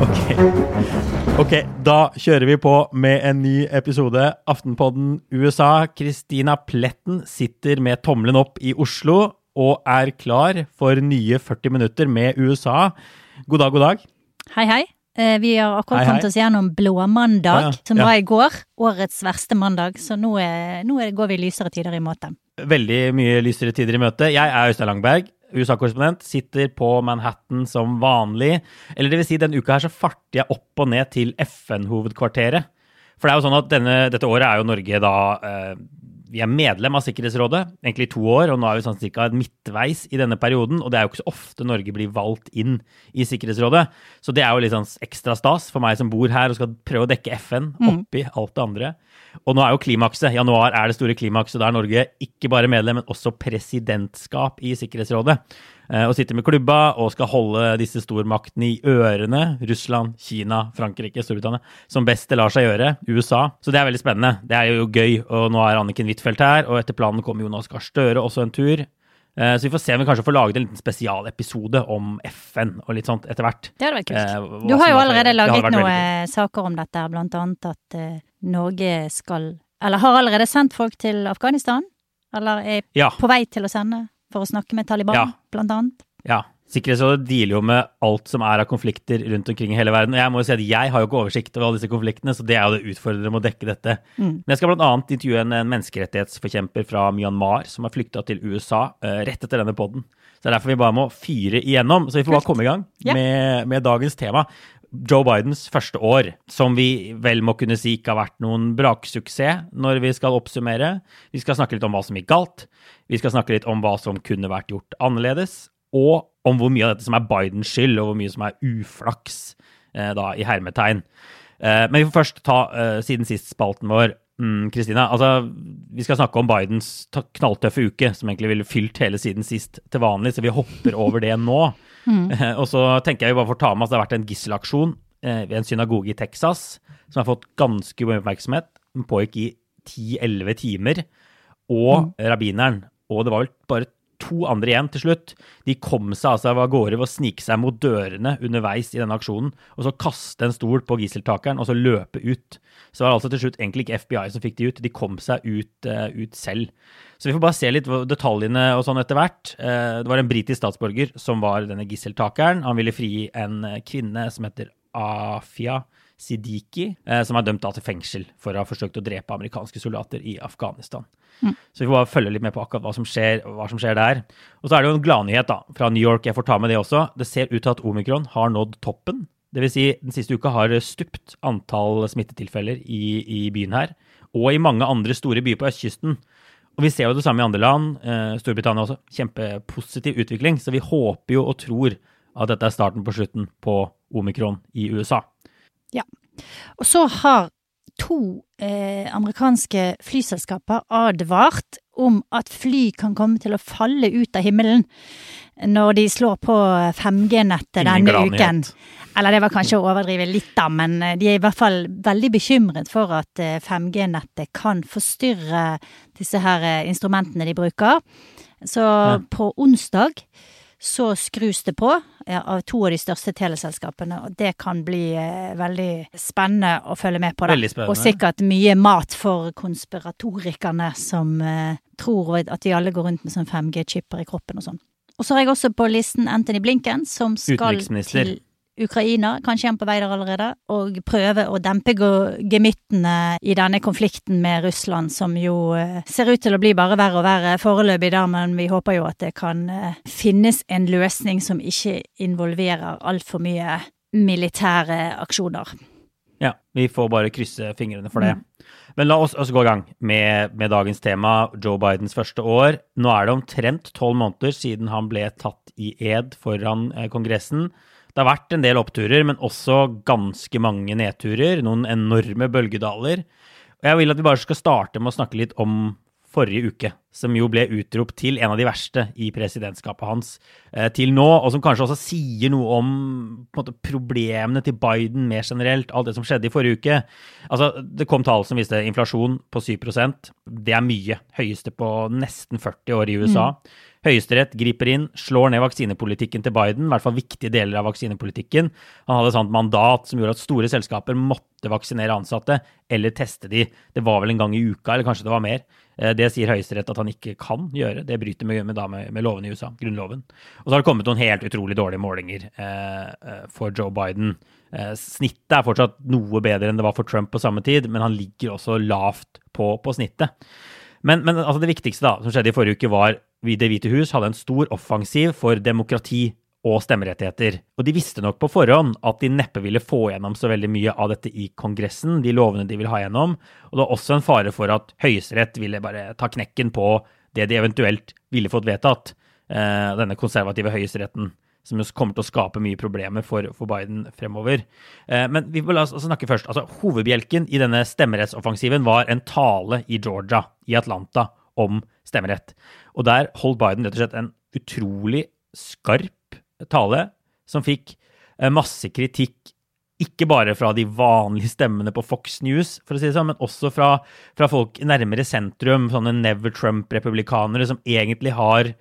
Ok. ok, da kjører vi på med en ny episode. Aftenpodden USA. Christina Pletten sitter med tommelen opp i Oslo og er klar for nye 40 minutter med USA. God dag, god dag. Hei, hei. Eh, Vi har akkurat Hei, hei. kommet oss gjennom blåmandag, Ja, ja. som var i går. Årets verste mandag. Så nå, er, nå er, går vi lysere tider i møte. Veldig mye lysere tider i møte. Jeg er Øystein Langberg, USA-korrespondent. Sitter på Manhattan som vanlig. Eller det vil si, denne uka her så farter jeg opp og ned til FN-hovedkvarteret. For det er jo sånn at denne, dette året er jo Norge da eh, Vi er medlem av Sikkerhetsrådet, egentlig i to år, og nå er vi sånn cirka midtveis i denne perioden. Og det er jo ikke så ofte Norge blir valgt inn i Sikkerhetsrådet. Så det er jo litt sånn ekstra stas for meg som bor her og skal prøve å dekke FN oppi alt det andre. Og nå er jo klimakset. Januar er det store klimakset. Da er Norge ikke bare medlem, men også presidentskap i Sikkerhetsrådet. Eh, Og sitter med klubba og skal holde disse stormaktene i ørene. Russland, Kina, Frankrike, Storbritannia. Som best det lar seg gjøre. USA. Så det er veldig spennende. Det er jo gøy. Og nå er Anniken Huitfeldt her, og etter planen kommer Jonas Gahr Støre også en tur. Eh, Så vi får se om vi kanskje får laget en liten spesialepisode om FN og litt sånt etter hvert. Det hadde vært kult. Eh, Du har jo allerede laget veldig noen saker om dette, blant annet at Norge skal Eller har allerede sendt folk til Afghanistan? Eller er Ja. på vei til å sende for å snakke med Taliban, Ja. blant annet? Ja. Sikkerhetsrådet dealer jo med alt som er av konflikter rundt omkring i hele verden. Og jeg må jo si at jeg har jo ikke oversikt over alle disse konfliktene, så det er jo det utfordrende med å dekke dette. Men jeg skal annet intervjue en, en menneskerettighetsforkjemper fra Myanmar som har flykta til USA uh, rett etter denne podden. Så det er derfor vi bare må fyre igjennom. Så vi får bare komme i gang med, med dagens tema. Joe Bidens første år, som vi vel må kunne si ikke har vært noen braksuksess når vi skal oppsummere. Vi skal snakke litt om hva som gikk galt. Vi skal snakke litt om hva som kunne vært gjort annerledes. Og om hvor mye av dette som er Bidens skyld, og hvor mye som er uflaks, eh, da, i hermetegn. Eh, men vi får først ta eh, siden sist-spalten vår. Mm, Kristina, altså, vi skal snakke om Bidens knalltøffe uke, som egentlig ville fylt hele siden sist til vanlig, så vi hopper over det nå. Eh, og så tenker jeg jo bare å ta med at det har vært en gisselaksjon eh, ved en synagoge i Texas som har fått ganske mye oppmerksomhet. Den pågikk i 10-11 timer. Og rabbineren, og det var vel bare to andre igjen til slutt, de kom seg altså av gårde ved å snike seg mot dørene underveis i denne aksjonen, og så kaste en stol på gisseltakeren, og så løpe ut. Så det var altså til slutt egentlig ikke FBI som fikk de ut, de kom seg ut, uh, ut selv. Så vi får bare se litt detaljene og sånn etter hvert. Uh, det var en britisk statsborger som var denne gisseltakeren. Han ville frigi en eh, kvinne som heter Afia Siddiqui, eh, som er dømt til fengsel for å ha forsøkt å drepe amerikanske soldater i Afghanistan. Så vi får bare følge litt med på akkurat hva som skjer, hva som skjer der. Og så er det jo en gladnyhet fra New York, jeg får ta med det også. Det ser ut til at omikron har nådd toppen. Det vil si, den siste uka har stupt antall smittetilfeller i, i byen her, og i mange andre store byer på østkysten. Og vi ser jo det samme i andre land, eh, Storbritannia også. Kjempepositiv utvikling. Så vi håper jo og tror at dette er starten på slutten på omikron i USA. Ja. Og så har to eh, amerikanske flyselskaper advart om at fly kan komme til å falle ut av himmelen når de slår på 5G-nettet denne uken. Eller det var kanskje å overdrive litt, da, men eh, de er i hvert fall veldig bekymret for at eh, 5G-nettet kan forstyrre disse her eh, instrumentene de bruker. Så på onsdag så skrus det på av to av de største teleselskapene, og det kan bli eh, veldig spennende å følge med på. Det. Og sikkert mye mat for konspiratorikerne som eh, tror at de alle går rundt med sånn 5G-chipper i kroppen og sånn. Og så har jeg også på listen Anthony Blinken, som skal til Ukraina, kanskje han på vei der allerede, og prøve å dempe gemyttene i denne konflikten med Russland, som jo eh, ser ut til å bli bare verre og verre foreløpig der, men vi håper jo at det kan eh, finnes en løsning som ikke involverer altfor mye militære aksjoner. Ja, vi får bare krysse fingrene for det. Men la oss, oss gå i gang med, med, dagens tema, Joe Bidens første år. Nå er det omtrent tolv måneder siden han ble tatt i ed foran eh, Kongressen. Det har vært en del oppturer, men også ganske mange nedturer. Noen enorme bølgedaler. Og jeg vil at vi bare skal starte med å snakke litt om forrige uke, som jo ble utropt til en av de verste i presidentskapet hans eh, til nå, og som kanskje også sier noe om måte, problemene til Biden mer generelt, alt det som skjedde i forrige uke. Altså, Det kom tall som viste inflasjon på 7% Det er mye. Høyeste på nesten 40 år i USA. Mm. Høyesterett griper inn, slår ned vaksinepolitikken til Biden, i hvert fall viktige deler av vaksinepolitikken. Han hadde et sånt mandat som gjorde at store selskaper måtte vaksinere ansatte eller teste de. Det var vel en gang i uka, eller kanskje det var mer. Eh, det sier Høyesterett at han ikke kan gjøre. Det bryter med, med, med, med lovene i USA, grunnloven. Og så har det kommet noen helt utrolig dårlige målinger eh, eh, for Joe Biden. Eh, snittet er fortsatt noe bedre enn det var for Trump på samme tid, men han ligger også lavt på, på snittet. Men, men altså det viktigste da, som skjedde i forrige uke, var Det hvite hus hadde en stor offensiv for demokrati og stemmerettigheter. Og de visste nok på forhånd at de neppe ville få gjennom så veldig mye av dette i Kongressen, de lovene de ville ha gjennom. Og det var også en fare for at Høyesterett ville bare ta knekken på det de eventuelt ville fått vedtatt. Eh, denne konservative høyesteretten, som jo kommer til å skape mye problemer for, for Biden fremover. Eh, men vi må la oss snakke først. Altså, hovedbjelken i denne stemmerettsoffensiven var en tale i Georgia, i Atlanta, om stemmerett. Og der holdt Biden rett og slett en utrolig skarp tale som fikk eh, masse kritikk. Ikke bare fra de vanlige stemmene på Fox News, for å si det sånn, men også fra, fra folk nærmere sentrum, sånne Never Trump-republikanere som egentlig har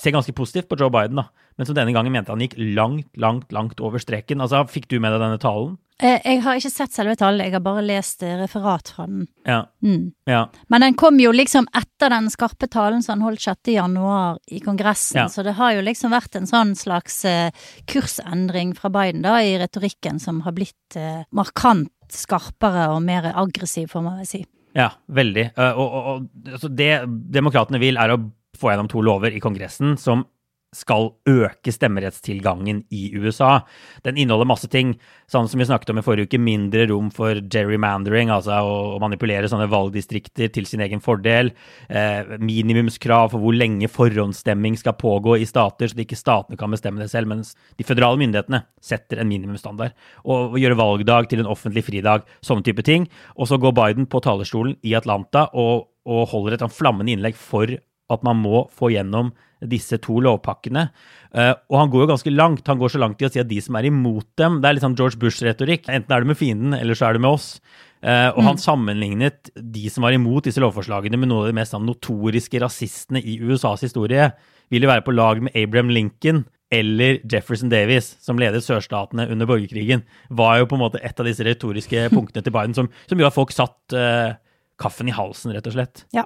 ser ganske positivt på Joe Biden, da, men som denne gangen mente han gikk langt, langt, langt over streken. Altså, Fikk du med deg denne talen? Eh, jeg har ikke sett selve tallet, jeg har bare lest eh, referat fra den. Ja. Mm. ja. Men den kom jo liksom etter den skarpe talen som han holdt 6. januar i Kongressen, ja. så det har jo liksom vært en sånn slags uh, kursendring fra Biden da, i retorikken som har blitt markant skarpere og mer aggressiv, får man vel si. Ja, veldig. Og, og, og altså det demokratene vil, er å få gjennom to lover i Kongressen som skal øke stemmerettstilgangen i USA. Den inneholder masse ting, sånn som vi snakket om i forrige uke, mindre rom for gerrymandering, altså å manipulere sånne valgdistrikter til sin egen fordel, eh, minimumskrav for hvor lenge forhåndsstemming skal pågå i stater, så ikke statene kan bestemme det selv, mens de føderale myndighetene setter en minimumsstandard. Og gjøre valgdag til en offentlig fridag, sånne type ting. Og så går Biden på talerstolen i Atlanta og, og holder et flammende innlegg for at man må få gjennom disse to lovpakkene. Uh, og han går jo ganske langt. Han går så langt i å si at de som er imot dem Det er litt sånn George Bush-retorikk. Enten er det med fienden, eller så er det med oss. Uh, og mm. han sammenlignet de som var imot disse lovforslagene, med noen av de mest sånn, notoriske rasistene i USAs historie. Ville være på lag med Abraham Lincoln eller Jefferson Davis, som ledet sørstatene under borgerkrigen, var jo på en måte et av disse retoriske punktene til Biden som, som gjorde at folk satt uh, kaffen i halsen, rett og slett. Ja.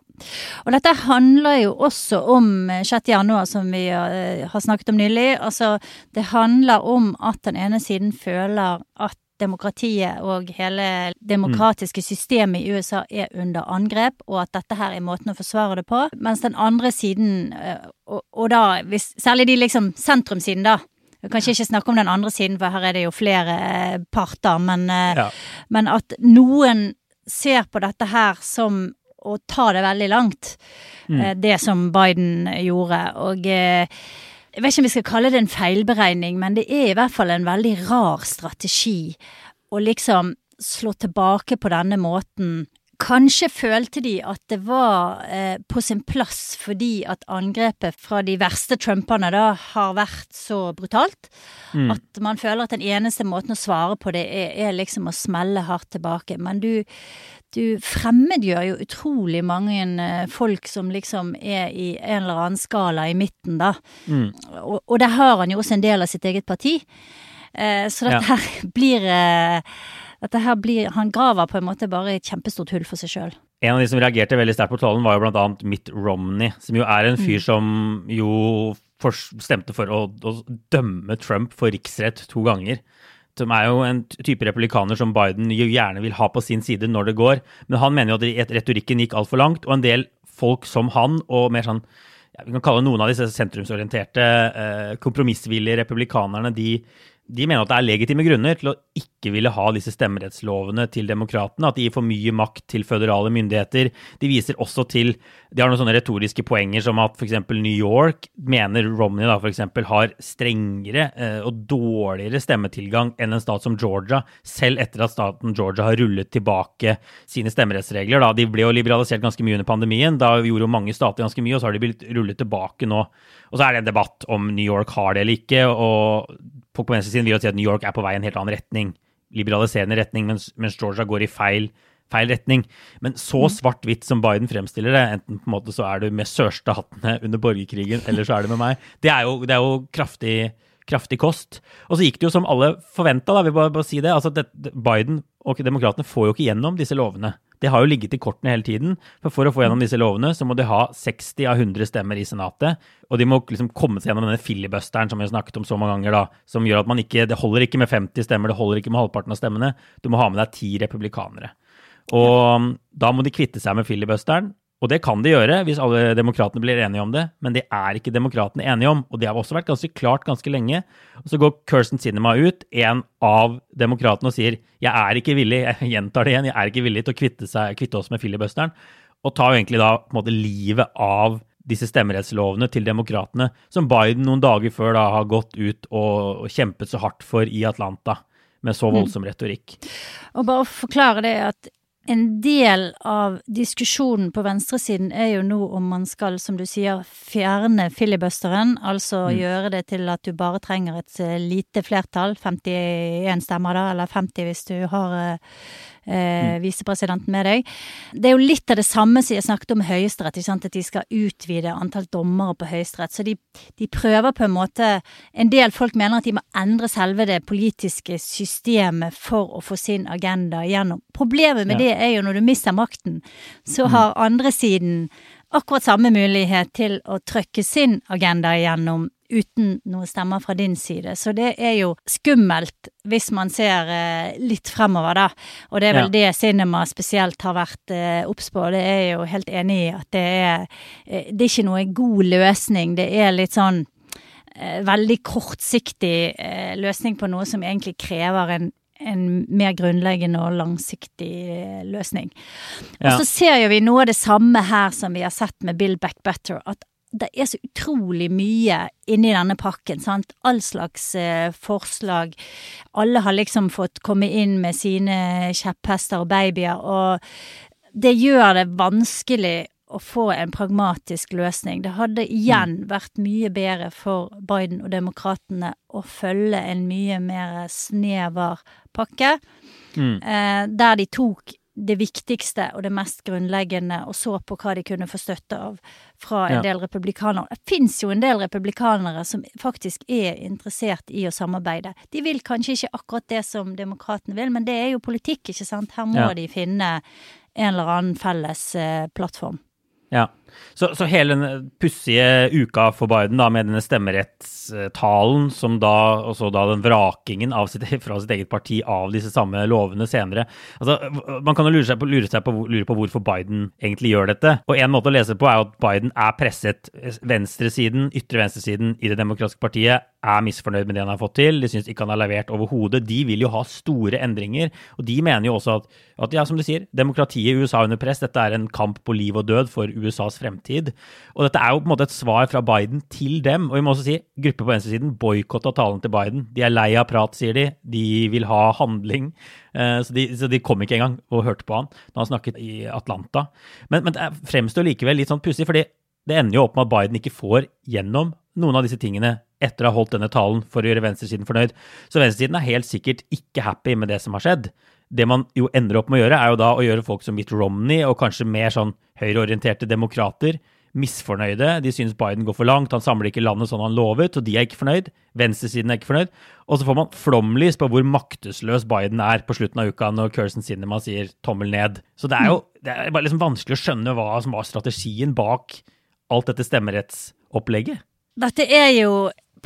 Og dette handler jo også om 6. Eh, januar, som vi uh, har snakket om nylig. Altså, det handler om at den ene siden føler at demokratiet og hele demokratiske systemet i USA er under angrep, og at dette her er måten å forsvare det på. Mens den andre siden, eh, og, og da hvis, særlig de liksom sentrumsiden, da. Kanskje ikke snakke om den andre siden, for her er det jo flere parter, men, ja. men at noen ser på dette her som å ta det veldig langt, mm. Eh, det som Biden gjorde. Og eh, jeg vet ikke om vi skal kalle det en feilberegning, men det er i hvert fall en veldig rar strategi å liksom slå tilbake på denne måten. Kanskje følte de at det var eh, på sin plass fordi at angrepet fra de verste Trumperne da har vært så brutalt. Mm. At man føler at den eneste måten å svare på det er, er liksom å smelle hardt tilbake. Men du, du fremmedgjør jo utrolig mange eh, folk som liksom er i en eller annen skala i midten, da. Mm. Og, og der har han jo også en del av sitt eget parti. Eh, så dette ja. her blir eh, dette her blir Han graver på en måte bare et kjempestort hull for seg sjøl. En av de som reagerte veldig sterkt på talen, var jo annet Mitt Romney, som jo er en fyr mm. som jo stemte for å, å dømme Trump for riksrett to ganger som er jo en type republikaner som Biden jo gjerne vil ha på sin side når det går. Men han mener jo at retorikken gikk altfor langt, og en del folk som han, og mer sånn ja, Vi kan kalle noen av disse sentrumsorienterte, eh, kompromissvillige republikanerne, de, de, mener at det er legitime grunner til å ikke ikke ville ha disse stemmerettslovene til demokratene, at de gir for mye makt til føderale myndigheter. De viser også til De har noen sånne retoriske poenger som at f.eks. New York mener Romney da eksempel, har strengere eh, og dårligere stemmetilgang enn en stat som Georgia, selv etter at staten Georgia har rullet tilbake sine stemmerettsregler. Da. De ble jo liberalisert ganske mye under pandemien. Da gjorde jo mange stater ganske mye, og så har de blitt rullet tilbake nå. Og så er det en debatt om New York har det eller ikke. og folk på venstresiden vil jo si at New York er på vei i en helt annen retning, liberaliserende retning, mens, mens Georgia går i feil, feil retning. Men så mm. svart-hvitt som Biden fremstiller det, enten på en måte så er du med sørstatene under borgerkrigen, eller så er du med meg, det er jo, det er jo kraftig, kraftig kost. Og så gikk det jo som alle forventa, vi bare, bare si det. altså det, Biden og demokratene får jo ikke gjennom disse lovene. Det har jo ligget i kortene hele tiden. For for å få gjennom disse lovene, så må de ha 60 av 100 stemmer i Senatet. Og de må liksom komme seg gjennom denne filibusteren som vi har snakket om så mange ganger, da, som gjør at man ikke Det holder ikke med 50 stemmer, det holder ikke med halvparten av stemmene. Du må ha med deg ti republikanere. Og da må de kvitte seg med filibusteren. Og det kan de gjøre hvis alle demokratene blir enige om det, men det er ikke demokratene enige om. Og det har også vært ganske klart ganske lenge. Og så går Kirsten Sinema ut, en av demokratene, og sier jeg er ikke villig jeg gjentar det igjen, jeg er ikke villig til å kvitte, seg, kvitte oss med filibusteren. Og tar jo egentlig da på en måte livet av disse stemmerettslovene til demokratene, som Biden noen dager før da har gått ut og, og kjempet så hardt for i Atlanta med så mm. voldsom retorikk. Og bare å forklare det at en del av diskusjonen på venstresiden er jo nå om man skal, som du sier, fjerne filibusteren. Altså mm. gjøre det til at du bare trenger et eh, lite flertall, 51 stemmer da, eller 50 hvis du har eh, mm. visepresidenten med deg. Det er jo litt av det samme som jeg snakket om Høyesterett, at de skal utvide antall dommere på Høyesterett. Så de, de, prøver på en måte En del folk mener at de må endre selve det politiske systemet for å få sin agenda igjennom. Problemet med ja. det er jo når du mister makten, så mm. har andre siden akkurat samme mulighet til å trykke sin agenda igjennom uten noen stemmer fra din side. Så det er jo skummelt hvis man ser eh, litt fremover, da. Og det er vel ja. det Cinema spesielt har vært eh, obs på. Det er jeg jo helt enig i at det er eh, Det er ikke noe god løsning. Det er litt sånn eh, veldig kortsiktig eh, løsning på noe som egentlig krever en en mer grunnleggende og langsiktig eh, løsning. Og så ser jo vi noe av det samme her som vi har sett med Bill Back Better, at det er så utrolig mye inni denne pakken. sant? All slags eh, forslag. Alle har liksom fått komme inn med sine kjepphester og babyer, og det gjør det vanskelig å få en pragmatisk løsning. Det hadde igjen mm. vært mye bedre for Biden og demokratene å følge en mye mer snever pakke, mm. eh, der de tok det viktigste og det mest grunnleggende, og så på hva de kunne få støtte av fra en ja. del republikanere. Det fins jo en del republikanere som faktisk er interessert i å samarbeide. De vil kanskje ikke akkurat det som demokratene vil, men det er jo politikk, ikke sant. Her må ja. de finne en eller annen felles eh, plattform. Ja. Så, så, hele den pussige uka for Biden da, med denne stemmerettstalen, som da, og så da den vrakingen sitt, fra sitt eget parti av disse samme lovene senere altså, Man kan jo lure, seg på, lure, seg på, lure på hvorfor Biden egentlig gjør dette. Og en måte å lese på er at Biden er presset. Venstresiden, ytre venstresiden i Det demokratiske partiet er misfornøyd med det han har fått til. De syns ikke han har levert overhodet. De vil jo ha store endringer. Og de mener jo også at, at ja, som du sier, demokratiet i USA under press, dette er en kamp på liv og død for USAs fremtid. Og dette er jo på en måte et svar fra Biden til dem. Og vi må også si grupper på venstresiden boikotta talen til Biden. De er lei av prat, sier de. De vil ha handling. Eh, så de, så de kom ikke engang og hørte på han da han snakket i Atlanta. Men, men det fremstår likevel litt sånn pussig, fordi det ender jo opp med at Biden ikke får gjennom noen av disse tingene etter å ha holdt denne talen for å gjøre venstresiden fornøyd. Så venstresiden er helt sikkert ikke happy med det som har skjedd det man jo ender opp med å gjøre, er jo da å gjøre folk som Mitt Romney og kanskje mer sånn høyreorienterte demokrater misfornøyde. De synes Biden går for langt, han samler ikke landet sånn han lovet, og de er ikke fornøyd. Venstresiden er ikke fornøyd. Og så får man flomlys på hvor maktesløs Biden er på slutten av uka når Kirsten Sinema sier tommel ned. Så det er jo det er bare liksom vanskelig å skjønne hva som var strategien bak alt dette stemmerettsopplegget. Dette er jo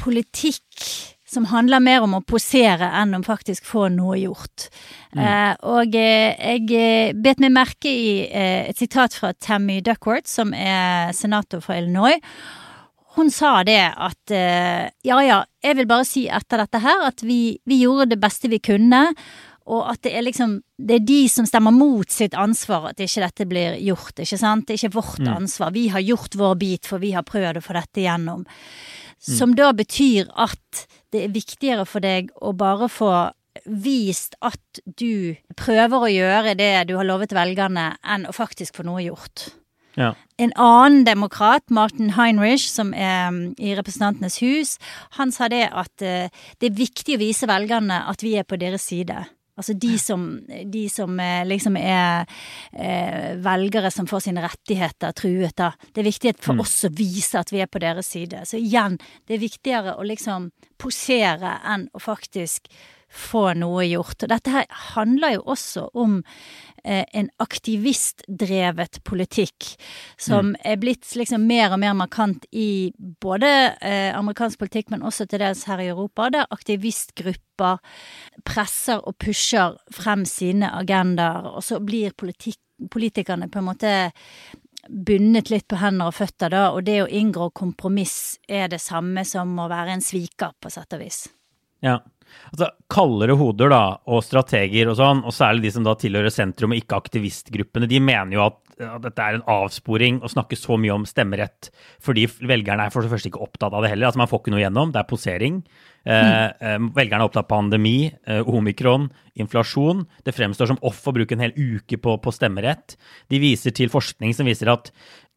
politikk som handler mer om å posere enn om faktisk få noe gjort. Mm. Eh, og eh, jeg eh, bet meg merke i eh, et sitat fra Tammy Duckworth, som er senator fra Illinois. hun sa det at uh, ja ja, jeg vil bare si etter dette her at vi, vi gjorde det beste vi kunne. Og at det er liksom Det er de som stemmer mot sitt ansvar at ikke dette blir gjort, ikke sant. Det er ikke vårt mm. ansvar. Vi har gjort vår bit, for vi har prøvd å få dette gjennom. Mm. Som da betyr at det er viktigere for deg å bare få vist at du prøver å gjøre det du har lovet velgerne, enn å faktisk få noe gjort. Ja. En annen demokrat, Martin Heinrich, som er mm, i Representantenes hus, han sa det at uh, det er viktig å vise velgerne at vi er på deres side. Altså de som, de som eh, liksom er eh, velgere som får sine rettigheter truet, da. Det er viktig for mm. oss å vise at vi er på deres side. Så igjen, det er viktigere å liksom posere enn å faktisk få noe gjort. Og dette her handler jo også om eh, en aktivistdrevet politikk som mm. er blitt liksom mer og mer markant i både eh, amerikansk politikk, men også til dels her i Europa, der aktivistgrupper presser og pusher frem sine agendaer, og så blir politikk, politikerne på en måte bundet litt på hender og føtter, da, og det å inngå kompromiss er det samme som å være en sviker, på sett og vis. Ja, altså, Kaldere hoder da, og strateger og sånn, og særlig de som da tilhører sentrum og ikke aktivistgruppene, de mener jo at, at dette er en avsporing å snakke så mye om stemmerett, fordi velgerne er for det første ikke opptatt av det heller. altså Man får ikke noe gjennom, det er posering. Eh, eh, velgerne er opptatt av pandemi, eh, omikron, inflasjon. Det fremstår som off å bruke en hel uke på, på stemmerett. De viser til forskning som viser at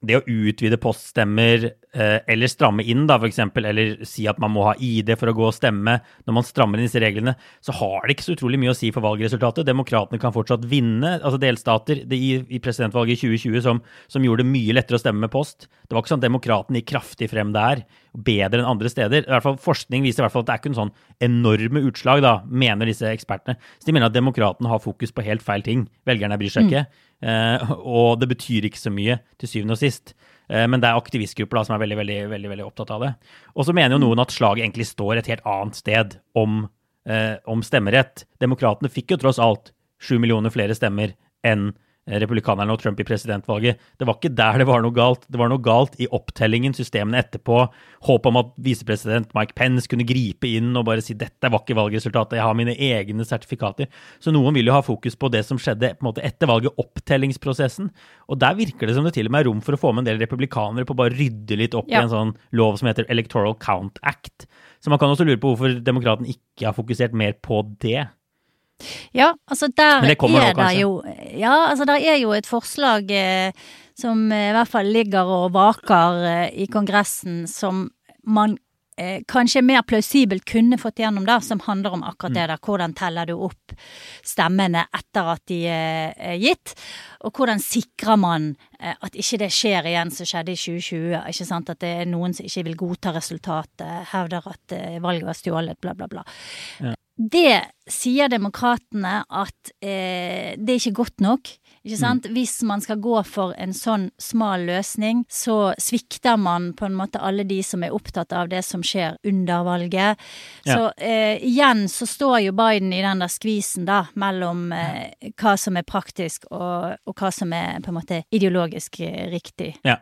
det å utvide poststemmer eh, eller stramme inn, da, f.eks., eller si at man må ha ID for å gå og stemme, når man strammer inn disse reglene, så har det ikke så utrolig mye å si for valgresultatet. Demokratene kan fortsatt vinne, altså delstater det i, presidentvalget i 2020 som, som, gjorde det mye lettere å stemme med post. Det var ikke sånn at demokratene gikk kraftig frem der, bedre enn andre steder. I hvert fall Forskning viser i hvert fall at det er ikke en sånn enorme utslag, da, mener disse ekspertene. Så de mener at demokratene har fokus på helt feil ting. Velgerne bryr seg ikke. Mm. Eh, og det betyr ikke så mye til syvende og sist. Eh, men det er aktivistgrupper som er veldig, veldig, veldig, veldig opptatt av det. Og så mener jo noen at slaget egentlig står et helt annet sted om, eh, om stemmerett. Demokratene fikk jo tross alt sju millioner flere stemmer enn republikanerne og Trump i presidentvalget. Det var ikke der det var noe galt. Det var noe galt i opptellingen, systemene etterpå. Håp om at visepresident Mike Pence kunne gripe inn og bare si dette var ikke valgresultatet, jeg har mine egne sertifikater. Så noen vil jo ha fokus på det som skjedde på en måte etter valget, opptellingsprosessen. Og der virker det som det til og med er rom for å få med en del republikanere på å bare rydde litt opp ja. i en sånn lov som heter Electoral Count Act. Så man kan også lure på hvorfor demokraten ikke har fokusert mer på det. Ja, altså der er det jo Ja, altså der er jo et forslag eh, som i hvert fall ligger og vaker eh, i Kongressen, som man eh, kanskje mer plausibelt kunne fått gjennom, da, som handler om akkurat mm. det der. Hvordan teller du opp stemmene etter at de er gitt? Og hvordan sikrer man eh, at ikke det skjer igjen som skjedde i 2020? ikke sant? At det er noen som ikke vil godta resultatet, hevder at eh, valget var stjålet, bla, bla, bla. Ja. Det sier demokratene at eh, det er ikke godt nok. Ikke sant? Mm. Hvis man skal gå for en sånn smal løsning, så svikter man på en måte alle de som er opptatt av det som skjer under valget. Ja. Så eh, igjen så står jo Biden i den der skvisen da, mellom eh, hva som er praktisk og, og, hva som er på en måte ideologisk eh, riktig. Ja.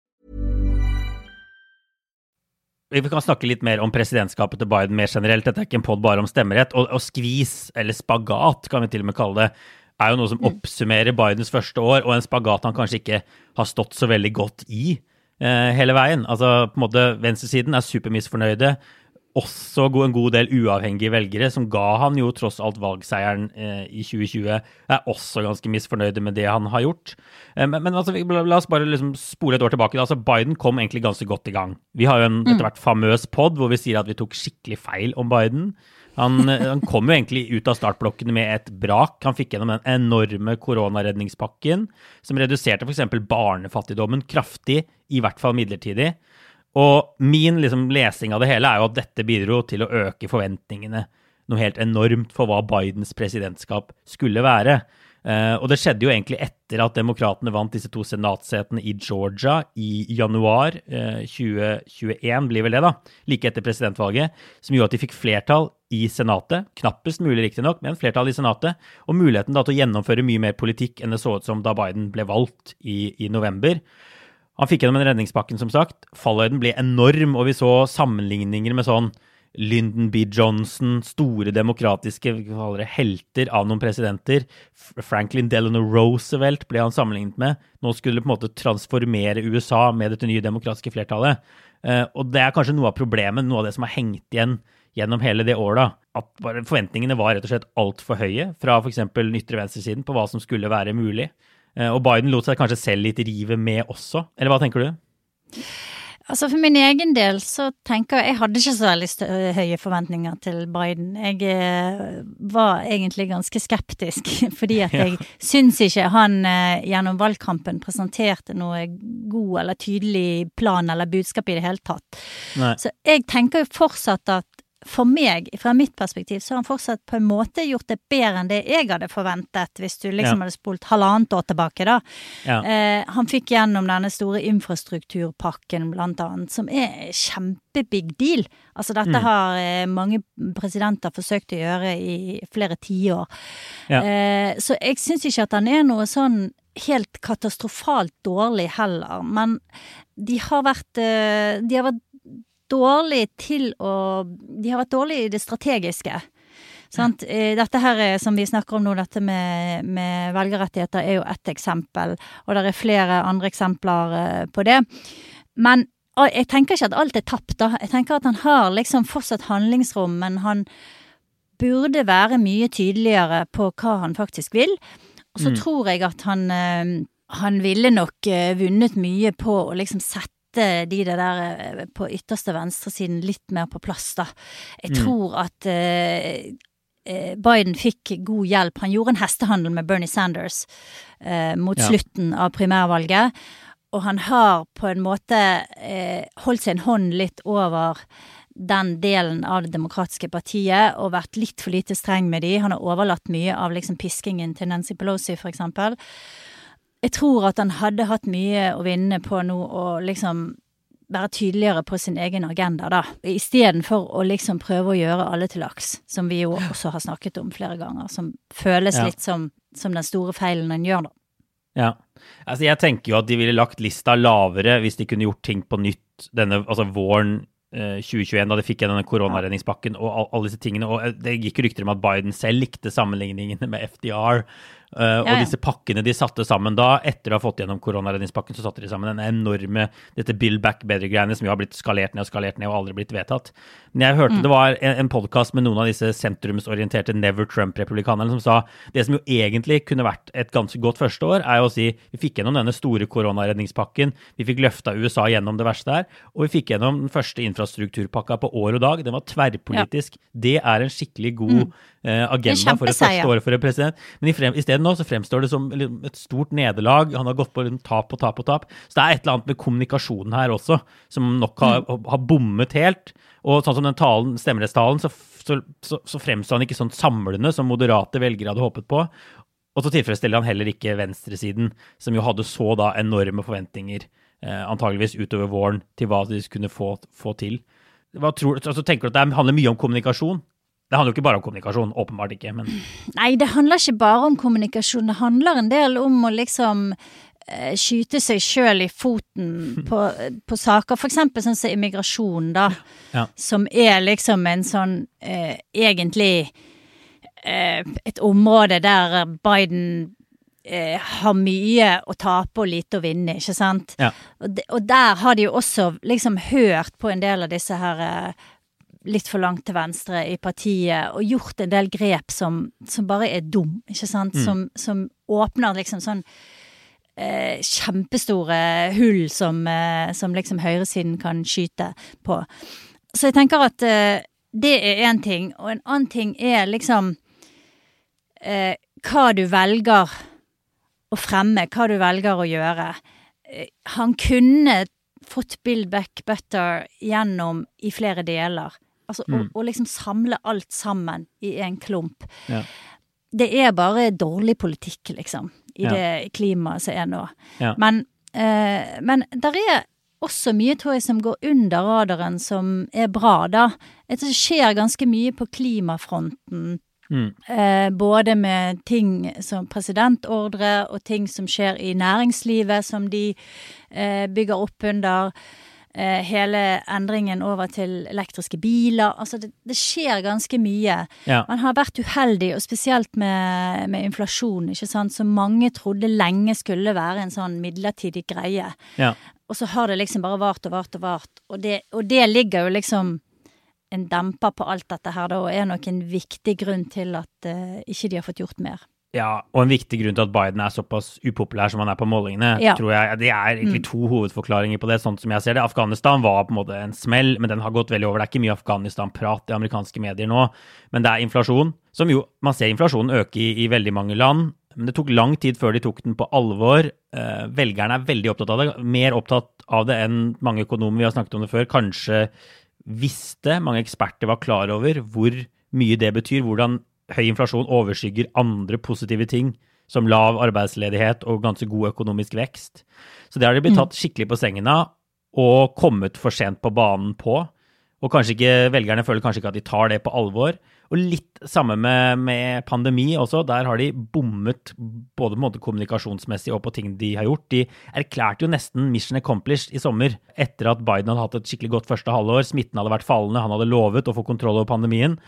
Vi kan snakke litt mer om presidentskapet til Biden mer generelt. Dette er ikke en pod bare om stemmerett. Og, og, skvis, eller spagat kan vi til og med kalle det, er jo noe som mm. oppsummerer Bidens første år, og en spagat han kanskje ikke har stått så veldig godt i eh, hele veien. Altså, på en måte, Venstresiden er supermisfornøyde. Også en god del uavhengige velgere, som ga han jo tross alt valgseieren eh, i 2020, er også ganske misfornøyde med det han har gjort. Eh, men, men altså, la oss bare liksom spole et år tilbake. Altså, Biden kom egentlig ganske godt i gang. Vi har jo en etter hvert famøs pod hvor vi sier at vi tok skikkelig feil om Biden. Han, eh, han, kom jo egentlig ut av startblokkene med et brak. Han fikk gjennom den enorme koronaredningspakken, som reduserte f.eks. barnefattigdommen kraftig, i hvert fall midlertidig. Og min liksom, lesing av det hele er jo at dette bidro til å øke forventningene noe helt enormt for hva Bidens presidentskap skulle være. Uh, og det skjedde jo egentlig etter at demokratene vant disse to senatsetene i Georgia i januar eh, 2021, blir vel det, da, like etter presidentvalget, som gjorde at de fikk flertall i Senatet, knappest mulig riktignok, men flertall i Senatet, og muligheten da til å gjennomføre mye mer politikk enn det så ut som da Biden ble valgt i, i november. Han fikk gjennom en redningspakken, som sagt. Fallhøyden ble enorm, og vi så sammenligninger med sånn Lyndon B. Johnson, store demokratiske helter av noen presidenter. Franklin Delano Roosevelt ble han sammenlignet med. Nå skulle det på en måte transformere USA med dette nye demokratiske flertallet. Eh, og det er kanskje noe av problemet, noe av det som har hengt igjen gjennom hele det året. At forventningene var rett og slett altfor høye fra f.eks. ytre venstresiden på hva som skulle være mulig. Eh, og Biden lot seg kanskje selv litt rive med også, eller hva tenker du? Altså For min egen del så tenker jeg Jeg hadde ikke så veldig høye forventninger til Biden. Jeg eh, var egentlig ganske skeptisk, fordi at jeg ja. syns ikke han eh, gjennom valgkampen presenterte noe god eller tydelig plan eller budskap i det hele tatt. Nei. Så jeg tenker jo fortsatt at for meg, fra mitt perspektiv, så har han fortsatt på en måte gjort det bedre enn det jeg hadde forventet, hvis du liksom ja. hadde spolt halvannet år tilbake, da. Ja. Eh, han fikk gjennom denne store infrastrukturpakken, blant annet, som er kjempebig deal. Altså dette mm. har eh, mange presidenter forsøkt å gjøre i flere tiår. Ja. Eh, så jeg syns ikke at han er noe sånn helt katastrofalt dårlig heller, men de har vært, eh, de har vært dårlig til å De har vært dårlige i det strategiske. Sant? Eh, dette her som vi snakker om nå, dette med, med velgerrettigheter, er jo ett eksempel. Og det er flere andre eksempler eh, på det. Men jeg tenker ikke at alt er tapt, da. Jeg tenker at han har liksom fortsatt handlingsrom, men han burde være mye tydeligere på hva han faktisk vil. Og så mm. tror jeg at han, eh, han ville nok vunnet mye på å liksom sette sette de der eh, på ytterste venstresiden litt mer på plass, da. Jeg mm. tror at eh, eh, Biden fikk god hjelp. Han gjorde en hestehandel med Bernie Sanders eh, mot ja. slutten av primærvalget. Og han har på en måte eh, holdt sin hånd litt over den delen av Det demokratiske partiet og vært litt for lite streng med de. Han har overlatt mye av liksom piskingen til Nancy Pelosi, for eksempel jeg tror at han hadde hatt mye å vinne på nå å liksom være tydeligere på sin egen agenda, da. Istedenfor å liksom prøve å gjøre alle til laks, som vi jo også har snakket om flere ganger. Som føles ja. litt som, som, den store feilen han gjør, da. Ja. Altså, jeg tenker jo at de ville lagt lista lavere hvis de kunne gjort ting på nytt denne altså våren 2021, eh, da de fikk denne koronaredningspakken og alle disse tingene. Og eh, det gikk rykter om at Biden selv likte sammenligningene med FDR. Uh, ja, ja. Og disse pakkene de satte sammen da, etter å ha fått gjennom koronaredningspakken, så satte de sammen den enorme dette Bill Back Better-greiene som jo har blitt skalert ned og skalert ned og aldri blitt vedtatt. Men jeg hørte mm. det var en, en podkast med noen av disse sentrumsorienterte Never Trump-republikanerne som sa det som jo egentlig kunne vært et ganske godt første år, er jo å si vi fikk gjennom denne store koronaredningspakken, vi fikk løfta USA gjennom det verste der, og vi fikk gjennom den første infrastrukturpakka på år og dag. Den var tverrpolitisk. Ja. Det er en skikkelig god mm. uh, agenda for det første året for en president. Men i, frem, nå så fremstår det som et stort nederlag. Han har gått på tap og tap og tap. Så det er et eller annet med kommunikasjonen her også som nok har, mm. har bommet helt. Og sånn som den talen, stemmerettstalen, så, så, så, så fremstår han ikke sånn samlende som moderate velgere hadde håpet på. Og så tilfredsstiller han heller ikke venstresiden, som jo hadde så da enorme forventninger, eh, antageligvis utover våren, til hva de kunne få, få til. Tror, altså, tenker du at det handler mye om kommunikasjon? Det handler jo ikke bare om kommunikasjon, åpenbart ikke, men Nei, det handler ikke bare om kommunikasjon. Det handler en del om å liksom eh, skyte seg sjøl i foten på, på, saker, for eksempel sånn som immigrasjon, da. Ja. Som er liksom en sånn eh, egentlig eh, et område der Biden eh, har mye å tape og lite å vinne, ikke sant? Ja. Og, de, og, der har de jo også liksom hørt på en del av disse her eh, litt for langt til venstre i partiet og gjort en del grep som, som bare er dum, ikke sant? Mm. Som, som åpner liksom sånn eh, kjempestore hull som, eh, som liksom høyresiden kan skyte på. Så jeg tenker at eh, det er én ting, og en annen ting er liksom eh, hva du velger å fremme, hva du velger å gjøre. Eh, Han kunne fått Build Back Better gjennom i flere deler. Altså Mm. å liksom samle alt sammen i en klump. Ja. Det er bare dårlig politikk, liksom, i Ja. det klimaet som er nå. Ja. Men, eh, men der er også mye, tror jeg, som går under radaren, som er bra, da. Det skjer ganske mye på klimafronten. Mm. Eh, både med ting som presidentordre og ting som skjer i næringslivet, som de eh, bygger opp under. Eh, hele endringen over til elektriske biler. Altså, det, det skjer ganske mye. Ja. Man har vært uheldig, og spesielt med, med inflasjon, ikke sant, som mange trodde lenge skulle være en sånn midlertidig greie. Ja. Og så har det liksom bare vart og vart og vart. Og det, og det ligger jo liksom en demper på alt dette her, da, og er nok en viktig grunn til at uh, ikke de har fått gjort mer. Ja, og en viktig grunn til at Biden er såpass upopulær som han er på målingene, Ja. tror jeg det er egentlig to hovedforklaringer på det, sånn som jeg ser det. Afghanistan var på en måte en smell, men den har gått veldig over. Det er ikke mye Afghanistan-prat i amerikanske medier nå, men det er inflasjon, som jo Man ser inflasjonen øke i, i veldig mange land, men det tok lang tid før de tok den på alvor. Eh, velgerne er veldig opptatt av det, mer opptatt av det enn mange økonomer vi har snakket om det før, kanskje visste, mange eksperter var klar over hvor mye det betyr, hvordan høy inflasjon overskygger andre positive ting, som lav arbeidsledighet og ganske god økonomisk vekst. Så det har de blitt tatt skikkelig på sengen av, og kommet for sent på banen på. Og kanskje ikke, velgerne føler kanskje ikke at de tar det på alvor. Og litt samme med, med pandemi også. Der har de bommet både på kommunikasjonsmessig og på ting de har gjort. De erklærte jo nesten mission accomplished i sommer, etter at Biden hadde hatt et skikkelig godt første halvår. Smitten hadde vært fallende, han hadde lovet å få kontroll over pandemien.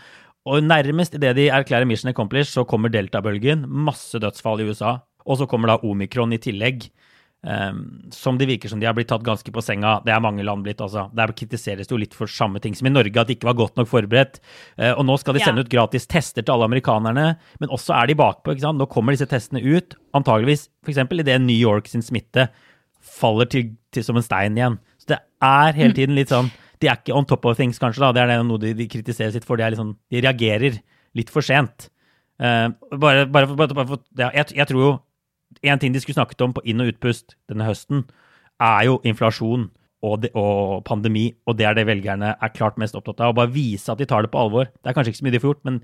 Og nærmest idet de erklærer mission accomplished, så kommer deltabølgen. Masse dødsfall i USA. Og så kommer da omikron i tillegg. Um, som det virker som de har blitt tatt ganske på senga. Det er mange land blitt, altså. Der kritiseres det jo litt for samme ting som i Norge, at de ikke var godt nok forberedt. Uh, og nå skal de Ja. sende ut gratis tester til alle amerikanerne, men også er de bakpå. ikke sant? Nå kommer disse testene ut, antageligvis f.eks. idet New York sin smitte faller til, til som en stein igjen. Så det er hele tiden litt sånn De er ikke on top of things, kanskje. da, Det er noe de, de kritiserer sitt for. De, sånn, de reagerer litt for sent. Uh, bare, bare, bare, bare ja, jeg, jeg tror jo en ting de skulle snakket om på inn- og utpust denne høsten, er jo inflasjon og, de, og pandemi, og det er det velgerne er klart mest opptatt av. Å bare vise at de tar det på alvor. Det er kanskje ikke så mye de får gjort, men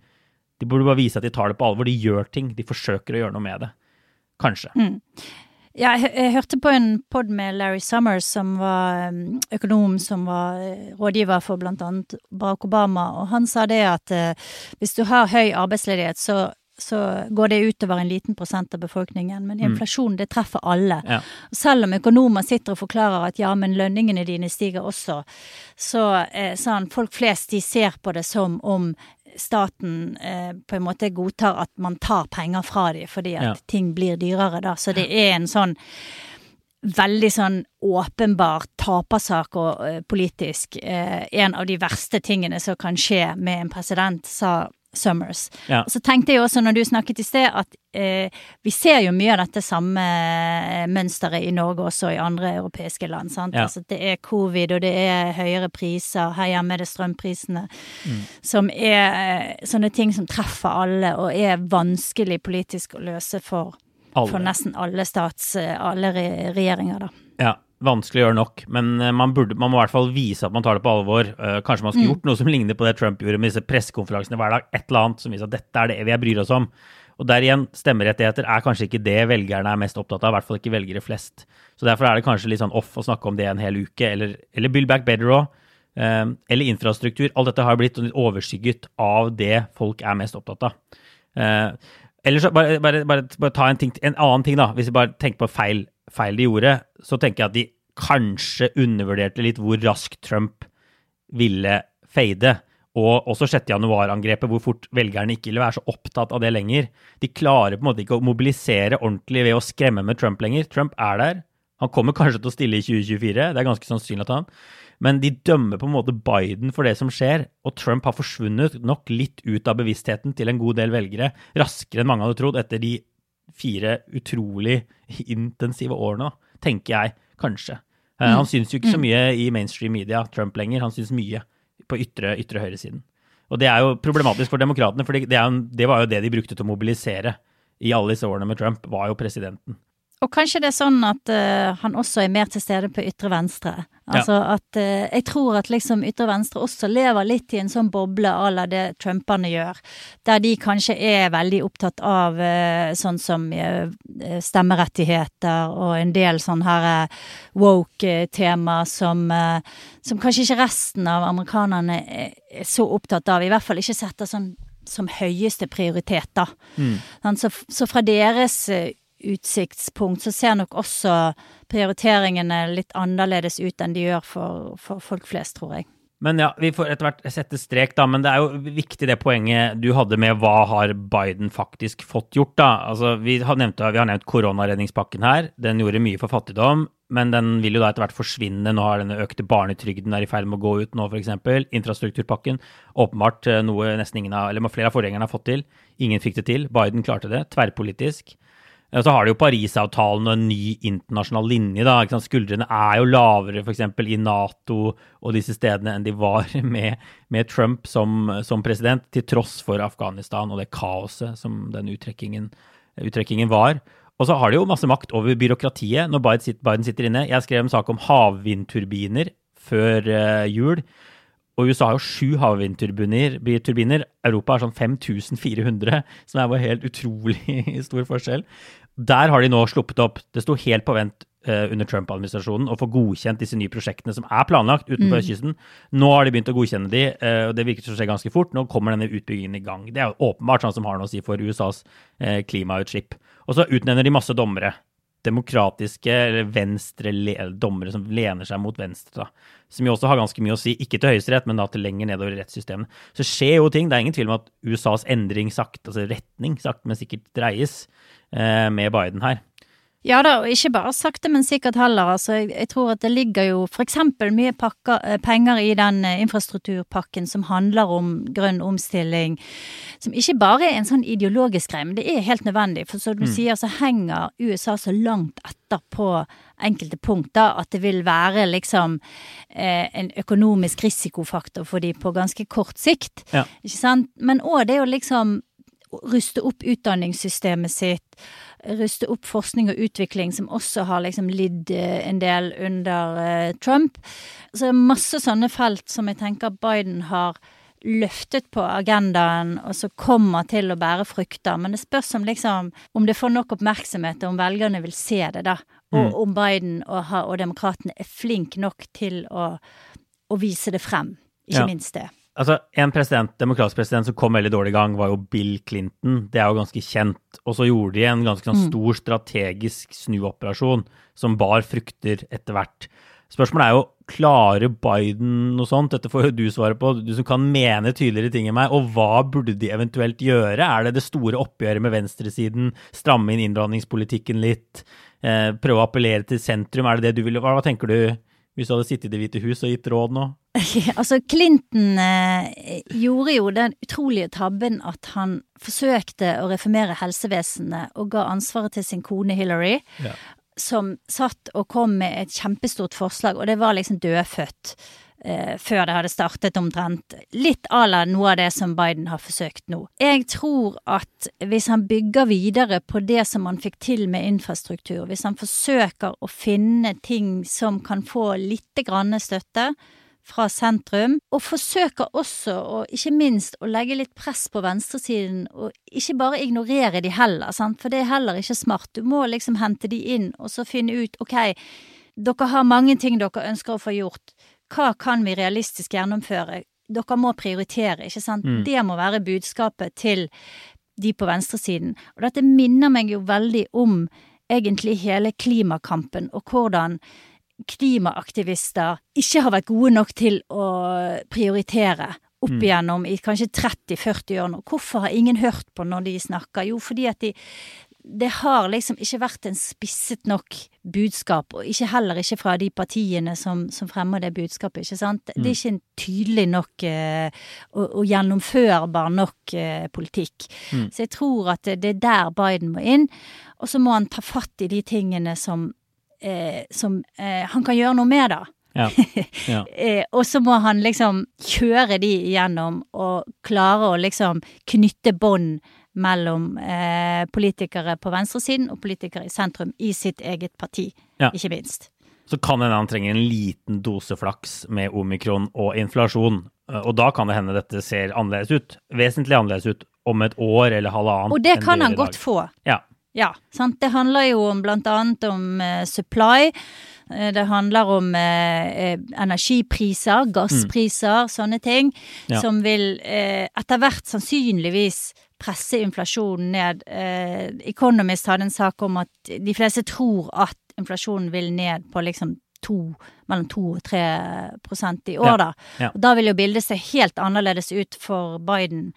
de burde bare vise at de tar det på alvor. De gjør ting. De forsøker å gjøre noe med det. Kanskje. Ja, jeg, jeg hørte på en pod med Larry Summers, som var um, økonom, som var eh, rådgiver for blant annet Barack Obama, og han sa det at eh, hvis du har høy arbeidsledighet, så, så går det utover en liten prosent av befolkningen, men inflasjon, det treffer alle. Ja. Selv om økonomer sitter og forklarer at ja, men lønningene dine stiger også, så eh, sa han folk flest de ser på det som om staten eh, på en måte godtar at man tar penger fra dem fordi at Ja. ting blir dyrere, da. Så det er en sånn veldig sånn åpenbar tapersak og eh, politisk. Eh, en av de verste tingene som kan skje med en president, sa Summers. Ja. Og så tenkte jeg også, når du snakket i sted, at eh, vi ser jo mye av dette samme eh, mønsteret i Norge også, og i andre europeiske land. sant? Ja. Altså, det er covid, og det er høyere priser. Her hjemme er det strømprisene. Mm. Som er eh, sånne ting som treffer alle, og er vanskelig politisk å løse for, for nesten alle stats... eh, alle re regjeringer, da. Ja, vanskelig å gjøre nok, men eh, man, burde, man må i hvert fall vise at man tar det på alvor. Uh, kanskje man skulle gjort noe som ligner på det Trump gjorde med disse pressekonferansene hver dag. Et eller annet som viser at dette er det vi bryr oss om. Og der igjen, stemmerettigheter er kanskje ikke det velgerne er mest opptatt av, i hvert fall ikke velgere flest. Så derfor er det kanskje litt sånn off å snakke om det en hel uke, eller, eller Build Back Better òg. eller infrastruktur. Alt dette har blitt litt overskygget av det folk er mest opptatt av. Eh, eller så bare, bare, bare, bare ta en, ting, en annen ting, da. Hvis vi bare tenker på feil, feil de gjorde, så tenker jeg at de kanskje undervurderte litt hvor raskt Trump ville fade. Og også 6. januar-angrepet, hvor fort velgerne ikke ville være så opptatt av det lenger. De klarer på en måte ikke å mobilisere ordentlig ved å skremme med Trump lenger. Trump er der. Han kommer kanskje til å stille i 2024, det er ganske sannsynlig at han. Men de dømmer på en måte Biden for det som skjer, og Trump har forsvunnet nok litt ut av bevisstheten til en god del velgere raskere enn mange hadde trodd etter de fire utrolig intensive årene, tenker jeg kanskje. Eh, Mm. Han syns jo ikke så mye i mainstream media, Trump lenger. Han syns mye på ytre, ytre høyresiden. Og det er jo problematisk for demokratene, for det, det var jo det de brukte til å mobilisere i alle disse årene med Trump, var jo presidenten. Og kanskje det er sånn at uh, han også er mer til stede på ytre venstre. Altså at uh, Jeg tror at liksom ytre venstre også lever litt i en sånn boble à la det trumperne gjør. Der de kanskje er veldig opptatt av uh, sånn som stemmerettigheter og en del sånn her woke-tema som, som kanskje ikke resten av amerikanerne er, så opptatt av. I hvert fall ikke setter sånn som høyeste prioritet, da. Mm. Så, så fra deres utsiktspunkt så ser nok også prioriteringene litt annerledes ut enn de gjør for, for folk flest, tror jeg. Men ja, vi får etter hvert sette strek, da. Men det er jo viktig det poenget du hadde med hva har Biden faktisk fått gjort, da. Altså, vi har nevnt, vi har nevnt koronaredningspakken her. Den gjorde mye for fattigdom, men den vil jo da etter hvert forsvinne. Nå har denne økte barnetrygden er i ferd med å gå ut nå, f.eks. Infrastrukturpakken. Åpenbart eh, noe nesten ingen av, eller flere av forgjengerne har fått til. Ingen fikk det til. Biden klarte det. Tverrpolitisk. Og så har de jo Parisavtalen og en ny internasjonal linje. da? Skuldrene er jo lavere f.eks. i Nato og disse stedene enn de var med, med Trump som, som, president, til tross for Afghanistan og det kaoset som den uttrekkingen, uttrekkingen var. Og så har de jo masse makt over byråkratiet når Biden sitter, Biden sitter inne. Jeg skrev en sak om havvindturbiner før uh, jul. Og USA har jo sju havvindturbiner. Europa har sånn 5400, som er jo helt utrolig stor forskjell. Der har de nå sluppet opp. Det sto helt på vent uh, under Trump-administrasjonen å få godkjent disse nye prosjektene som er planlagt utenfor Mm. kysten. Nå har de begynt å godkjenne de, uh, og det virker å skje ganske fort. Nå kommer denne utbyggingen i gang. Det er åpenbart sånn som har noe å si for USAs uh, klimautslipp. Og så utnevner de masse dommere demokratiske eller venstre dommere som lener seg mot venstre. Da. Som jo også har ganske mye å si, ikke til Høyesterett, men da til lenger nedover i rettssystemet. Så skjer jo ting. Det er ingen tvil om at USAs endring sakte, altså retning sakte, men sikkert dreies eh, med Biden her. Ja da, og ikke bare sakte, men sikkert heller. Altså, jeg, jeg tror at det ligger jo for eksempel mye pakker, eh, penger i den eh, infrastrukturpakken som handler om grønn omstilling, som ikke bare er en sånn ideologisk greie, men det er helt nødvendig. For som du sier, så henger USA så langt etter på enkelte punkter at det vil være liksom eh, en økonomisk risikofaktor for de på ganske kort sikt. Ja. Ikke sant? Men òg det å liksom ruste opp utdanningssystemet sitt, ruste opp forskning og utvikling, som også har liksom lidd eh, en del under eh, Trump. Så det er masse sånne felt som jeg tenker Biden har løftet på agendaen, og så kommer til å bære frukter. Men det spørs om liksom om det får nok oppmerksomhet, og om velgerne vil se det, da. Og om Biden og, og demokratene er flinke nok til å, å vise det frem. Ikke Ja. minst det. Altså, En president, demokratisk president som kom veldig dårlig i gang, var jo Bill Clinton. Det er jo ganske kjent. Og så gjorde de en ganske sånn stor strategisk snuoperasjon som bar frukter etter hvert. Spørsmålet er jo klarer Biden noe sånt? Dette får jo du svare på, du som kan mene tydeligere ting enn meg. Og hva burde de eventuelt gjøre? Er det det store oppgjøret med venstresiden? Stramme inn innvandringspolitikken litt? Eh, prøve å appellere til sentrum? Er det det du ville hva, hva tenker du hvis du hadde sittet i Det hvite hus og gitt råd nå? altså, Clinton eh, gjorde jo den utrolige tabben at han forsøkte å reformere helsevesenet og ga ansvaret til sin kone Hillary, Ja. som satt og kom med et kjempestort forslag, og det var liksom dødfødt. Eh, før det hadde startet omtrent. Litt à la noe av det som Biden har forsøkt nå. Jeg tror at hvis han bygger videre på det som han fikk til med infrastruktur, hvis han forsøker å finne ting som kan få lite grann støtte, fra sentrum, og forsøker også, og ikke minst, å legge litt press på venstresiden, og ikke bare ignorere de heller, sant? for det er heller ikke smart. Du må liksom hente de inn, og så finne ut, ok, dere har mange ting dere ønsker å få gjort, hva kan vi realistisk gjennomføre? Dere må prioritere, ikke sant? Det må være budskapet til de på venstresiden. Og dette minner meg jo veldig om egentlig hele klimakampen, og hvordan klimaaktivister ikke har vært gode nok til å prioritere opp igjennom i kanskje 30-40 år nå. Hvorfor har ingen hørt på når de snakker? Jo, fordi at de det har liksom ikke vært en spisset nok budskap, og ikke heller ikke fra de partiene som, som fremmer det budskapet, ikke sant. Det er ikke en tydelig nok eh, og, og, gjennomførbar nok eh, politikk. Mm. Så jeg tror at det, det, er der Biden må inn, og så må han ta fatt i de tingene som, eh, som eh, han kan gjøre noe med, da. Ja. Ja. Eh, og så må han liksom kjøre de igjennom og klare å liksom knytte bånd mellom eh, politikere på venstresiden og politikere i sentrum i sitt eget parti, ja. ikke minst. Så kan hende han trenger en liten dose flaks med omikron og inflasjon. Eh, og da kan det hende dette ser annerledes ut. Vesentlig annerledes ut om et år eller halvannet. Og det kan han godt få. Ja. ja sant? Det handler jo om blant annet om eh, supply. Eh, det handler om eh, energipriser, gasspriser, mm. sånne ting, ja. som vil eh, etter hvert sannsynligvis presse inflasjonen ned. Eh, Economist hadde en sak om at de fleste tror at inflasjonen vil ned på liksom to, mellom 2 og 3 prosent i år, da. Ja. Og da vil jo bildet se helt annerledes ut for Biden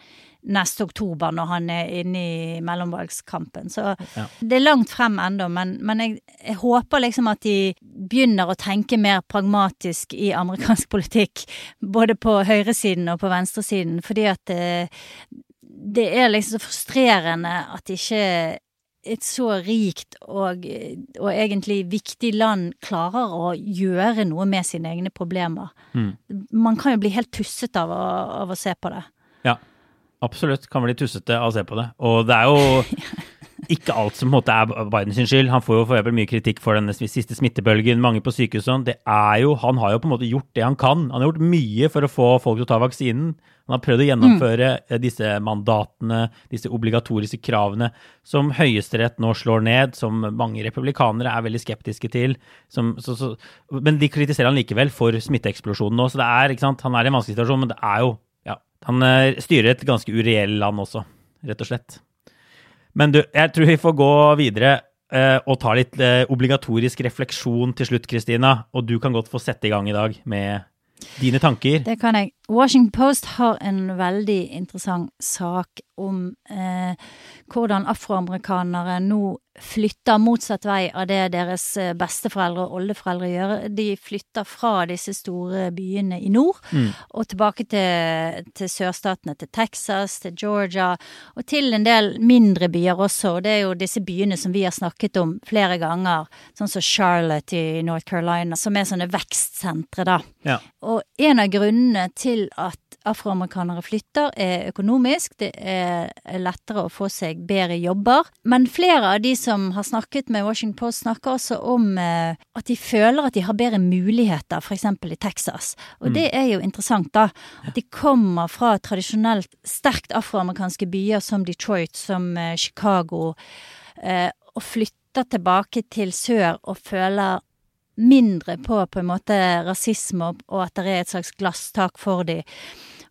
neste oktober, når han er inne i mellomvalgskampen. Så ja. det er langt frem ennå, men, men jeg, jeg, håper liksom at de begynner å tenke mer pragmatisk i amerikansk politikk. Både på høyresiden og på venstresiden, fordi at det, eh, det er liksom så frustrerende at ikke et så rikt og, og, egentlig viktig land klarer å gjøre noe med sine egne problemer. Mm. Man kan jo bli helt tusset av å, av å, se på det. Ja, absolutt. Kan bli tussete av å se på det. Og det er jo ikke alt som på en måte er Bidens skyld. Han får jo for mye kritikk for denne siste smittebølgen, mange på. Det er jo, han har jo på en måte gjort det han kan. Han har gjort mye for å få folk til å ta vaksinen. Han har prøvd å gjennomføre mm. disse mandatene, disse obligatoriske kravene, som Høyesterett nå slår ned, som mange republikanere er veldig skeptiske til. Som, så, så, men de kritiserer han likevel for smitteeksplosjonen nå. Så det er, ikke sant, han er i en vanskelig situasjon, men det er jo ja, Han eh, styrer et ganske ureell land også, rett og slett. Men du, jeg tror vi får gå videre eh, og ta litt eh, obligatorisk refleksjon til slutt, Kristina. Og du kan godt få sette i gang i dag med dine tanker. Det kan jeg. Washington Post har en veldig interessant sak om eh, hvordan afroamerikanere nå flytter motsatt vei av det deres eh, besteforeldre og oldeforeldre gjør. De flytter fra disse store byene i nord mm. og tilbake til, til, sørstatene, til Texas, til Georgia, og til en del mindre byer også. Og det er jo disse byene som vi har snakket om flere ganger, sånn som Charlotte i North Carolina, som er sånne vekstsentre, da. Ja. Og en av grunnene til at afroamerikanere flytter, er økonomisk. Det er lettere å få seg bedre jobber. Men flere av de som har snakket med Washington Post, snakker også om eh, at de føler at de har bedre muligheter, f.eks. i Texas. Og mm. det er jo interessant, da. At de kommer fra tradisjonelt sterkt afroamerikanske byer som Detroit, som eh, Chicago, eh, og flytter tilbake til sør og føler mindre på på en måte rasisme, og at det er et slags glasstak for dem.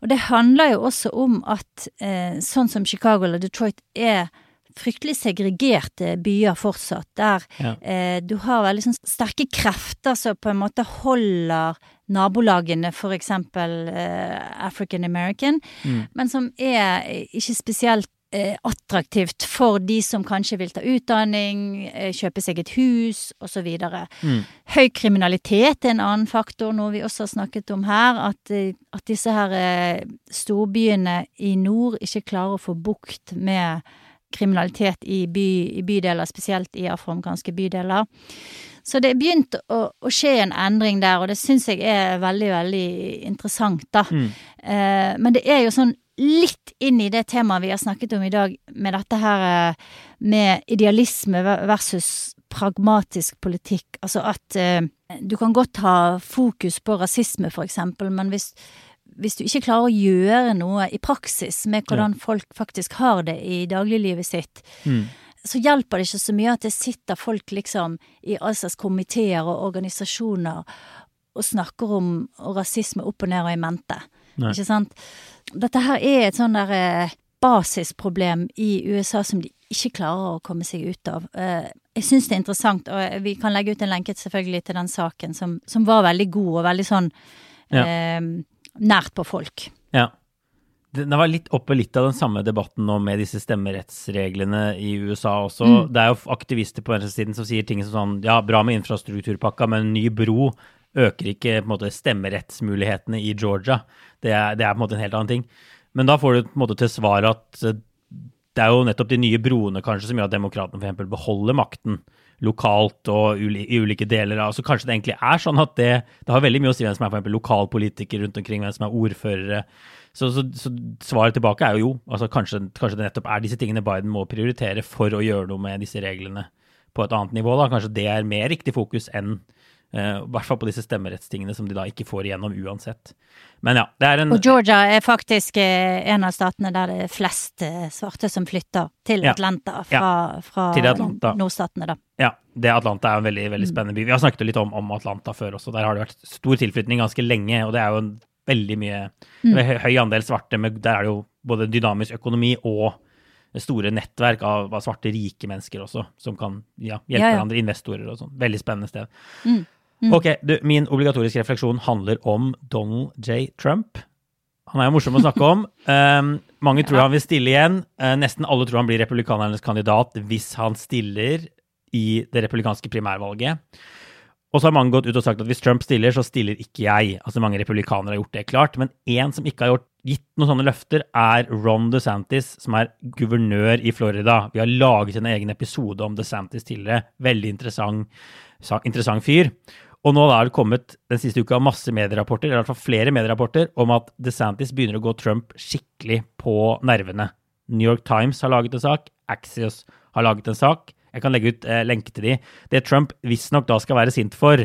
Og det handler jo også om at eh, sånn som Chicago eller Detroit er fryktelig segregerte byer fortsatt, der ja. eh, du har veldig sånn sterke krefter som på en måte holder nabolagene, for eksempel eh, African American, mm. men som er ikke spesielt attraktivt for de som kanskje vil ta utdanning, eh, kjøpe seg et hus osv. Mm. Høy kriminalitet er en annen faktor, noe vi også har snakket om her. At, eh, at disse her eh, storbyene i nord ikke klarer å få bukt med kriminalitet i, by, i bydeler, spesielt i afroamerikanske bydeler. Så det er begynt å, å, skje en endring der, og det syns jeg er veldig, veldig interessant, da. Mm. Eh, men det er jo sånn litt inn i det temaet vi har snakket om i dag, med dette her eh, med idealisme versus pragmatisk politikk. Altså at eh, du kan godt ha fokus på rasisme, for eksempel, men hvis, hvis du ikke klarer å gjøre noe i praksis med hvordan folk faktisk har det i dagliglivet sitt, mm. så hjelper det ikke så mye at det sitter folk liksom i all slags komiteer og organisasjoner og snakker om rasisme opp og ned og i mente. Nei. Ikke sant? Dette her er et sånn der eh, basisproblem i USA som de ikke klarer å komme seg ut av. Eh, jeg syns det er interessant, og vi kan legge ut en lenke selvfølgelig til den saken, som, som var veldig god og veldig sånn ja. eh, nært på folk. Ja. det var litt oppe litt av den samme debatten nå med disse stemmerettsreglene i USA også. Mm. Det er jo aktivister på venstresiden som sier ting som sånn Ja, bra med infrastrukturpakka, men en ny bro øker ikke måte stemmerettsmulighetene i Georgia. Det er, det er på en måte en helt annen ting. Men da får du på en måte til svar at eh, det er jo nettopp de nye broene kanskje som gjør at demokratene f.eks. beholder makten lokalt og i ulike deler av Så kanskje det egentlig er sånn at det, det har veldig mye å si hvem som er lokalpolitiker rundt omkring, hvem som er ordførere. Så, så, så svaret tilbake er jo jo. Altså kanskje, kanskje, det nettopp er disse tingene Biden må prioritere for å gjøre noe med disse reglene på et annet nivå. da. Kanskje det er mer riktig fokus enn I hvert fall på disse stemmerettstingene som de da ikke får igjennom uansett. Men ja, det er en Og Georgia er faktisk eh, en av statene der det er flest eh, svarte som flytter til Atlanta fra, fra Atlanta. nordstatene, da. Ja, det Atlanta er en veldig, veldig spennende by. Vi har snakket litt om, om Atlanta før også. Der har det vært stor tilflytning ganske lenge, og det er jo en veldig mye høy, høy andel svarte. men der er det jo både dynamisk økonomi og store nettverk av, av svarte, rike mennesker også, som kan ja, hjelpe Ja, ja. hverandre, investorer og sånn. Veldig spennende sted. Mm. Ok, du, min obligatoriske refleksjon handler om Donald J. Trump. Han er jo morsom å snakke om. Um, mange tror han vil stille igjen. Uh, nesten alle tror han blir republikanernes kandidat hvis han stiller i det republikanske primærvalget. Og så har mange gått ut og sagt at hvis Trump stiller, så stiller ikke jeg. Altså Mange republikanere har gjort det klart. Men én som ikke har gjort, gitt noen sånne løfter, er Ron DeSantis, som er guvernør i Florida. Vi har laget en egen episode om DeSantis tidligere. Veldig interessant, interessant fyr. Og nå er det kommet den siste uka masse medierapporter, eller i hvert fall flere medierapporter, om at DeSantis begynner å gå Trump skikkelig på nervene. New York Times har laget en sak, Axios har laget en sak. Jeg kan legge ut eh, lenke til de. Det Trump visstnok da skal være sint for,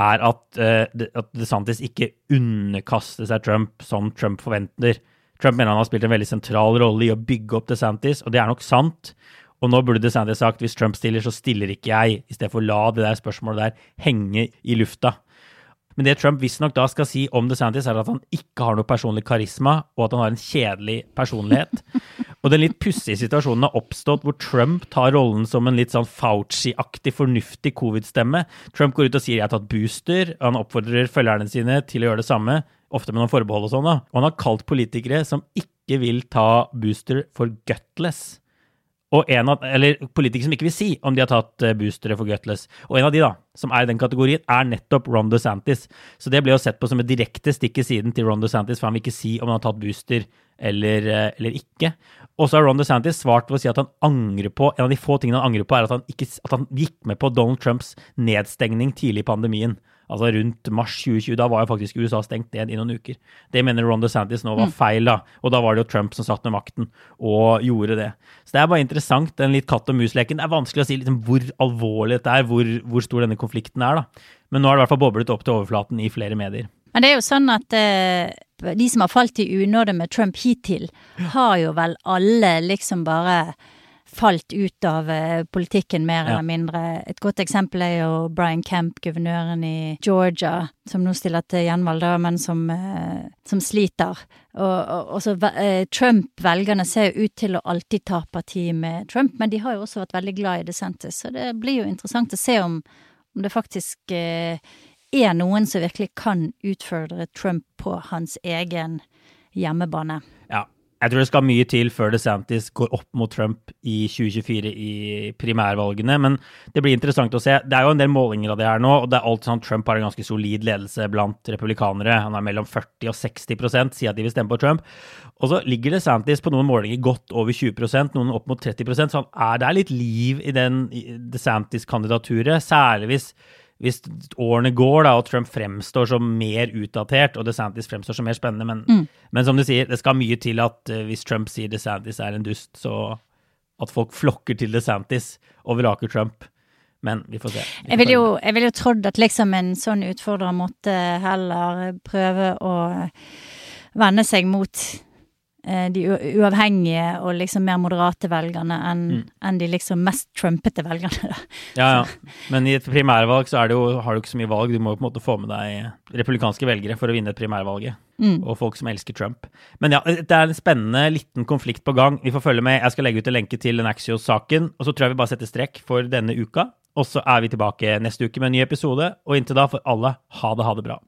er at, eh, at DeSantis ikke underkaster seg Trump som Trump forventer. Trump mener han har spilt en veldig sentral rolle i å bygge opp DeSantis, og det er nok sant. Og nå burde DeSantis sagt hvis Trump stiller, så stiller ikke jeg, i stedet for å la det der spørsmålet der henge i lufta. Men det Trump visstnok da skal si om DeSantis, er at han ikke har noe personlig karisma, og at han har en kjedelig personlighet. Og den litt pussige situasjonen har oppstått hvor Trump tar rollen som en litt sånn Fauci-aktig, fornuftig covid-stemme. Trump går ut og sier 'jeg har tatt booster', og han oppfordrer følgerne sine til å gjøre det samme, ofte med noen forbehold og sånn. da. Og han har kalt politikere som ikke vil ta booster, for gutless. Og en av, eller politikere som ikke vil si om de har tatt eh, boostere for gutless. Og en av de da, som er i den kategorien, er nettopp Ron DeSantis. Så det ble jo sett på som et direkte stikk i siden til Ron DeSantis, for han vil ikke si om han har tatt booster eller, eh, eller ikke. Og så har Ron DeSantis svart ved å si at han angrer på En av de få tingene han angrer på, er at han, ikke, at han gikk med på Donald Trumps nedstengning tidlig i pandemien. Altså rundt mars 2020. Da var jo faktisk USA stengt ned i noen uker. Det mener Ron DeSantis nå var feil, da. Og da var det jo Trump som satt med makten og gjorde det. Så det er bare interessant, den litt katt og mus-leken. Det er vanskelig å si liksom hvor alvorlig dette er, hvor, hvor stor denne konflikten er, da. Men nå har det i hvert fall boblet opp til overflaten i flere medier. Men det er jo sånn at eh, de som har falt i unåde med Trump hittil, har jo vel alle liksom bare falt ut av eh, politikken mer Ja. eller mindre. Et godt eksempel er jo Brian Kemp, guvernøren i Georgia, som nå stiller til gjenvalg, da, men som, eh, som sliter. Og, og, og så eh, Trump-velgerne ser jo ut til å alltid ta parti med Trump, men de har jo også vært veldig glad i DeSantis, så det blir jo interessant å se om, om det faktisk er noen som virkelig kan utfordre Trump på hans egen hjemmebane. Jeg tror det skal mye til før DeSantis går opp mot Trump i 2024 i primærvalgene, men det blir interessant å se. Det er jo en del målinger av det her nå, og det er alt sånn Trump har en ganske solid ledelse blant republikanere. Han er mellom 40 og 60% sier at de vil stemme på Trump. Og så ligger DeSantis på noen målinger godt over 20% noen opp mot 30% så er, det er litt liv i den DeSantis-kandidaturet, særlig hvis hvis årene går da, og Trump fremstår som mer utdatert, og DeSantis fremstår som mer spennende, men, men som du sier, det skal mye til at uh, hvis Trump sier DeSantis er en dust, så at folk flokker til DeSantis og vraker Trump. Men vi får se. Vi får Jeg ville jo, jeg ville jo trodd at liksom en sånn utfordrer måtte heller prøve å vende seg mot de uavhengige og liksom mer moderate velgerne enn enn de liksom mest trumpete velgerne. Ja, ja. Men i et primærvalg så det jo, har du ikke så mye valg. Du må jo på en måte få med deg republikanske velgere for å vinne et primærvalget. Og folk som elsker Trump. Men ja, det er en spennende liten konflikt på gang. Vi får følge med. Jeg skal legge ut en lenke til den Axios-saken. Og så tror jeg vi bare setter strekk for denne uka. Og så er vi tilbake neste uke med en ny episode. Og inntil da får alle ha det, ha det bra.